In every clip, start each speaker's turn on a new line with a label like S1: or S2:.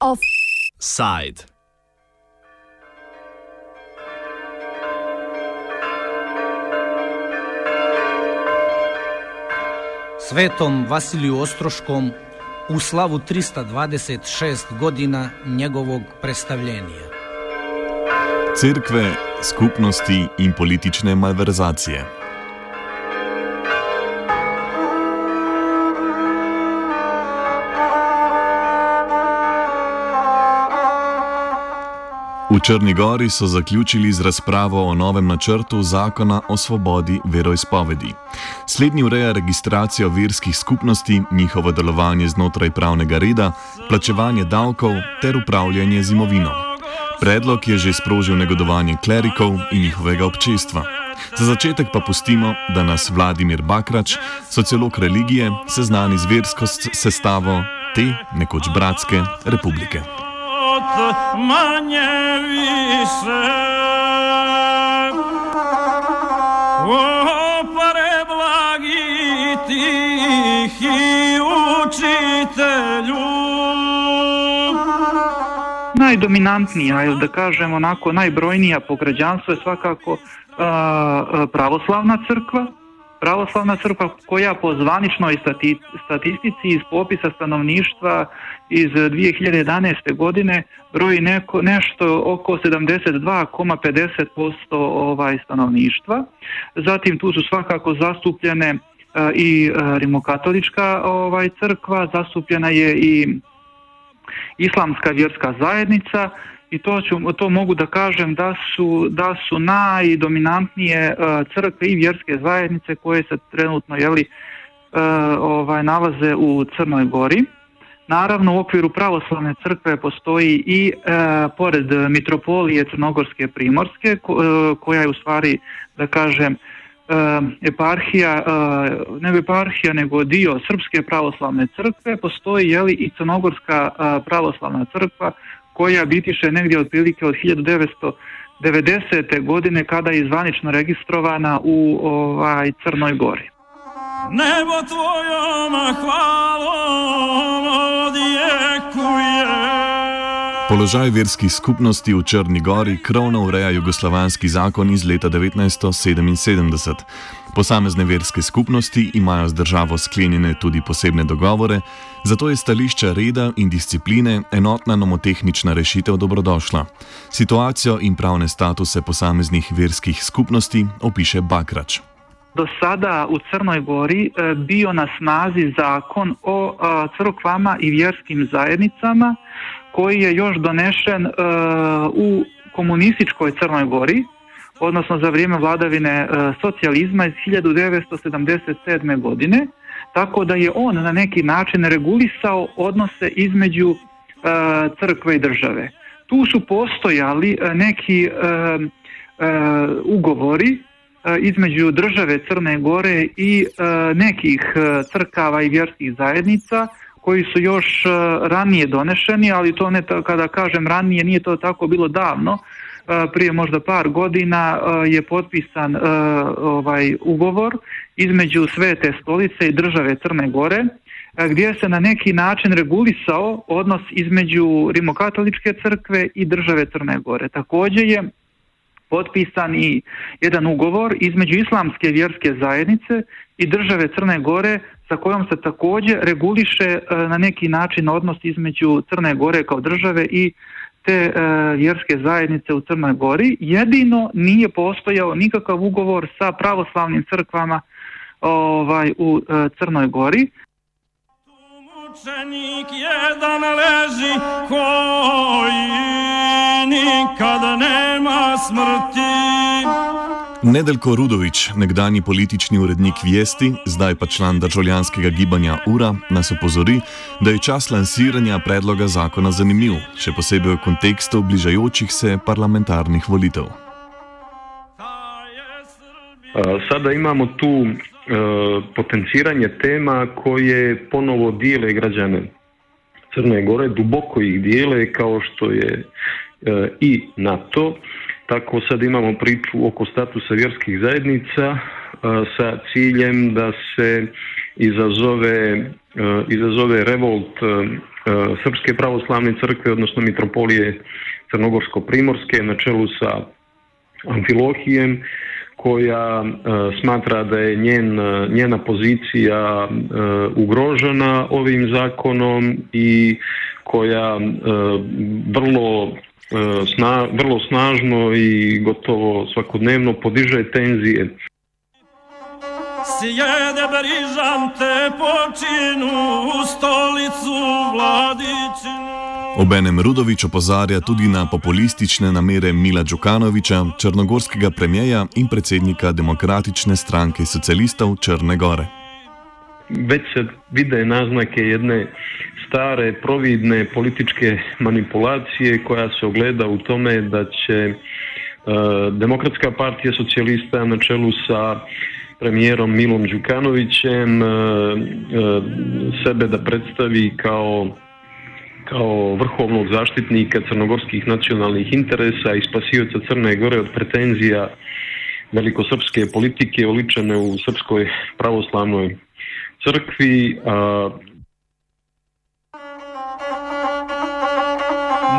S1: Offside.
S2: Svetom Vasiliju Ostroškom u slavu 326 godina njegovog predstavljenja.
S3: Cerkve, skupnosti in politične malverzacije. V Črni Gori so zaključili z razpravo o novem načrtu zakona o svobodi veroizpovedi. Slednji ureja registracijo verskih skupnosti, njihovo delovanje znotraj pravnega reda, plačevanje davkov ter upravljanje z imovino. Predlog je že sprožil negodovanje klerikov in njihovega občestva. Za začetek pa pustimo, da nas Vladimir Bakrač, sociolog religije, seznani z versko sestavo te nekoč bratske republike.
S4: Manje više. O preblagi tihi učitelju.
S5: Najdominantnija, ili da kažem onako najbrojnija po građanstvu je svakako pravoslavna crkva, pravoslavna crkva koja po zvaničnoj stati, statistici iz popisa stanovništva iz 2011. godine broji neko, nešto oko 72,50% ovaj stanovništva. Zatim tu su svakako zastupljene e, i e, rimokatolička ovaj crkva, zastupljena je i islamska vjerska zajednica i to, ću, to mogu da kažem da su, da su najdominantnije e, crkve i vjerske zajednice koje se trenutno jeli, ovaj, nalaze u Crnoj Gori. Naravno u okviru pravoslavne crkve postoji i e, pored mitropolije Crnogorske Primorske ko, e, koja je u stvari da kažem e, eparhija, e, ne eparhija nego dio Srpske pravoslavne crkve, postoji jeli, i Crnogorska e, pravoslavna crkva koja bitiše negdje otprilike od 1990. godine kada je zvanično registrovana u ovaj, Crnoj Gori.
S4: Nebo tvojom hvalom
S3: Položaj verskih skupnosti v Črni Gori krovno ureja jugoslovanski zakon iz leta 1977. Posamezne verske skupnosti imajo z državo sklenjene tudi posebne dogovore, zato je stališče reda in discipline enotna nomotehnična rešitev dobrodošla. Situacijo in pravne statuse posameznih verskih skupnosti opiše Bakrač.
S5: do sada u Crnoj Gori e, bio na snazi zakon o e, crkvama i vjerskim zajednicama koji je još donešen e, u komunističkoj Crnoj Gori, odnosno za vrijeme vladavine socijalizma iz 1977. godine, tako da je on na neki način regulisao odnose između crkve i države. Tu su postojali neki ugovori između države Crne Gore i nekih crkava i vjerskih zajednica koji su još ranije donešeni, ali to ne kada kažem ranije nije to tako bilo davno, prije možda par godina je potpisan ovaj ugovor između Svete stolice i države Crne Gore gdje se na neki način regulisao odnos između Rimokatoličke crkve i države Crne Gore. Također je potpisan i jedan ugovor između islamske vjerske zajednice i države Crne Gore sa kojom se također reguliše na neki način odnos između Crne Gore kao države i te vjerske zajednice u Crnoj Gori. Jedino nije postojao nikakav ugovor sa pravoslavnim crkvama ovaj, u Crnoj Gori.
S4: Mučenik jedan leži koji nikad nema smrti.
S3: Nedeljko Rudovič, nekdani politični urednik Vesti, zdaj pa član državljanskega gibanja Ura, nas opozori, da je čas lansiranja predloga zakona zanimiv, še posebej v kontekstu bližajočih se parlamentarnih volitev.
S6: Sada imamo tu e, potenciranje tema koje ponovo dijele građane. Crne Gore, duboko ih dijele kao što je i NATO. Tako sad imamo priču oko statusa vjerskih zajednica sa ciljem da se izazove, izazove revolt Srpske pravoslavne crkve, odnosno mitropolije Crnogorsko-Primorske na čelu sa Amfilohijem koja smatra da je njen, njena pozicija ugrožena ovim zakonom i koja vrlo sna, vrlo snažno i gotovo svakodnevno podiže tenzije.
S4: Sjede Berižante počinu u stolicu vladičinu.
S3: Obenem Rudovič opozarja tudi na populistične namere Mila Đukanoviča, črnogorskega premijeja in predsednika Demokratične stranke socialistov Črne Gore.
S6: Već se vide naznake jedne stare, providne političke manipulacije koja se ogleda u tome da će e, Demokratska partija socijalista na čelu sa premijerom Milom Đukanovićem e, e, sebe da predstavi kao kao vrhovnog zaštitnika crnogorskih nacionalnih interesa i spasioca Crne Gore od pretenzija velikosrpske politike oličene u srpskoj pravoslavnoj crkvi. A...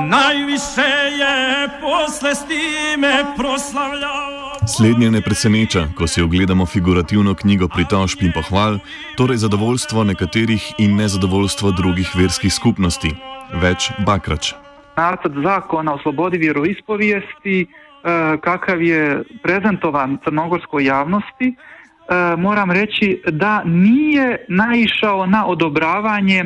S4: Najviše je posle s time proslavljao
S3: Slednje ne preseneča, ko si ogledamo figurativno knjigo pritožb in pohval, torej zadovoljstvo nekaterih in nezadovoljstvo drugih verskih skupnosti. Več bakrač.
S5: Nacrt zakona o slobodi vjeroispovijesti, kakav je prezentovan crnogorskoj javnosti, moram reći da nije naišao na odobravanje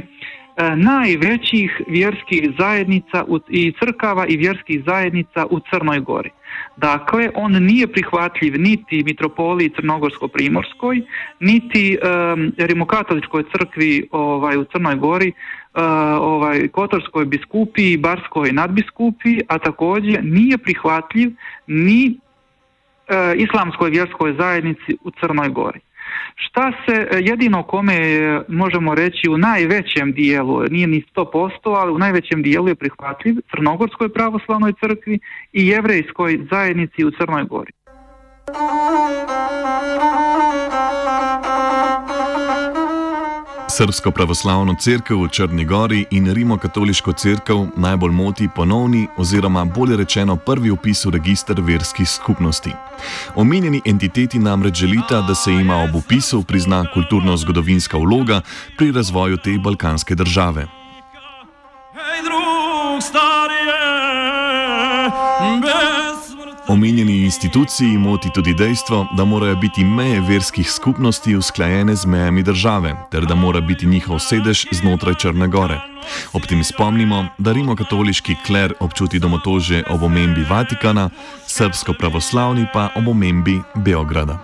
S5: najvećih vjerskih zajednica i crkava i vjerskih zajednica u Crnoj Gori. Dakle, on nije prihvatljiv niti mitropoliji Crnogorsko-Primorskoj, niti um, Rimokatoličkoj crkvi ovaj, u Crnoj Gori, ovaj, Kotorskoj biskupiji, Barskoj nadbiskupiji, a također nije prihvatljiv ni islamskoj vjerskoj zajednici u Crnoj Gori. Šta se e, jedino kome možemo reći u najvećem dijelu, nije ni 100%, ali u najvećem dijelu je prihvatljiv Crnogorskoj pravoslavnoj crkvi i jevrejskoj zajednici u Crnoj Gori.
S3: Srpsko pravoslavno crkvo v Črni Gori in Rimokatoliško crkvo najbolj moti ponovni oziroma bolje rečeno prvi upis v registr verskih skupnosti. Omenjeni entiteti namreč želita, da se ima ob upisu prizna kulturno-zgodovinska vloga pri razvoju te balkanske države. Omenjeni instituciji moti tudi dejstvo, da morajo biti meje verskih skupnosti usklajene z mejami države, ter da mora biti njihov sedež znotraj Črne Gore. Ob tem spomnimo, da rimokatoliški kler občuti domotože ob omembi Vatikana, srpsko-pravoslavni pa ob omembi Beograda.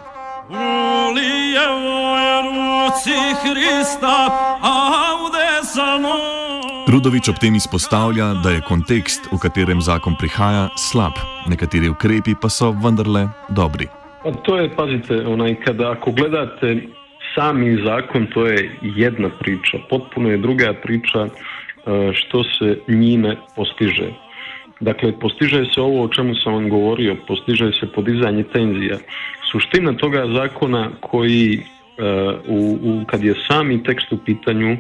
S3: Rudovič ob tem izpostavlja, da je kontekst, v katerem zakon prihaja, slab, nekateri ukrepi pa so vendarle dobri.
S6: Pa to je, pazite, onaj, kada ako gledate sami zakon, to je jedna priča, potpuno je druga priča što se njime postiže. Dakle, postiže se ovo o čemu sam vam govorio, postiže se podizanje tenzija. Suština toga zakona koji u, u, kad je sami tekst u pitanju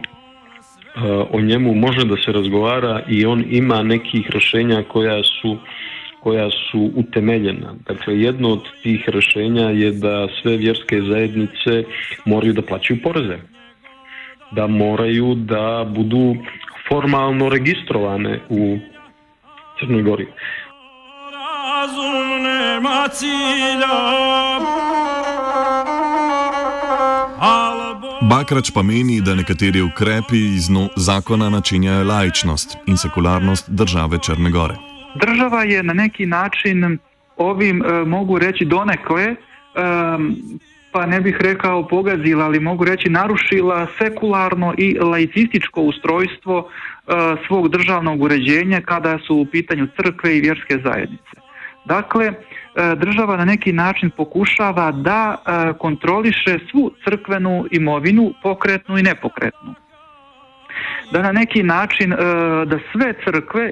S6: o njemu može da se razgovara i on ima nekih rješenja koja su koja su utemeljena. Dakle, jedno od tih rješenja je da sve vjerske zajednice moraju da plaćaju poreze. Da moraju da budu formalno registrovane u Crnoj Gori.
S4: Razum nema cilja,
S3: Bakrač pa meni, da nekateri ukrepi iz no zakona načinjajo laičnost in sekularnost države Črne Gore.
S5: Država je na neki način ovim, e, mogu reći donekle, e, pa ne bih rekao pogazila, ali mogu reći narušila sekularno i laicističko ustrojstvo e, svog državnog uređenja kada su u pitanju crkve i vjerske zajednice. Dakle, E, država na neki način pokušava da e, kontroliše svu crkvenu imovinu, pokretnu i nepokretnu. da na neki način da sve crkve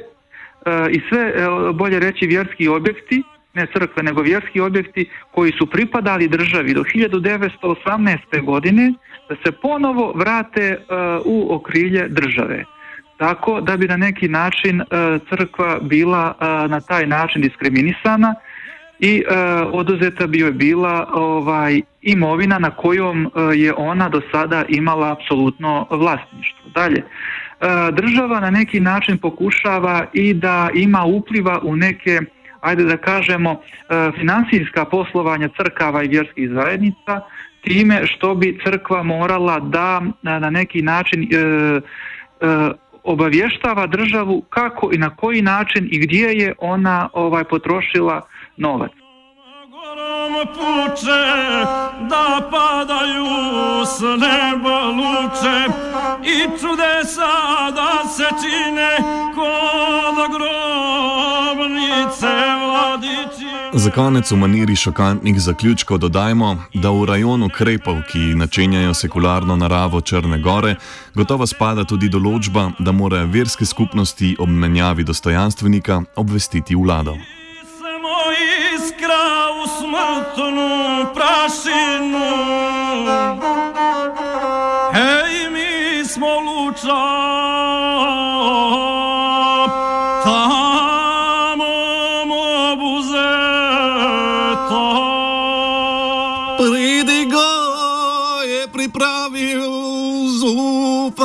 S5: i sve, bolje reći, vjerski objekti, ne crkve, nego vjerski objekti koji su pripadali državi do 1918. godine, da se ponovo vrate u okrilje države. Tako da bi na neki način crkva bila na taj način diskriminisana i oduzeta bi joj bila ovaj imovina na kojom je ona do sada imala apsolutno vlasništvo. Dalje, država na neki način pokušava i da ima upliva u neke ajde da kažemo financijska poslovanja crkava i vjerskih zajednica time što bi crkva morala da na neki način obavještava državu kako i na koji način i gdje je ona ovaj potrošila novac.
S4: Puče da padaju s neba luče i čudesa da se čine kod grobnice vladići.
S3: Za konec v maniri šokantnih zaključkov dodajmo, da v rajonu Krepov, ki načenjajo sekularno naravo Črne Gore, gotovo spada tudi določba, da morajo verske skupnosti ob menjavi dostojanstvenika obvestiti vlado.
S4: Smrtnu prašinu. Hej, mi smo luča. Tamo obuzeta.
S3: Pridigo je pripravil zub.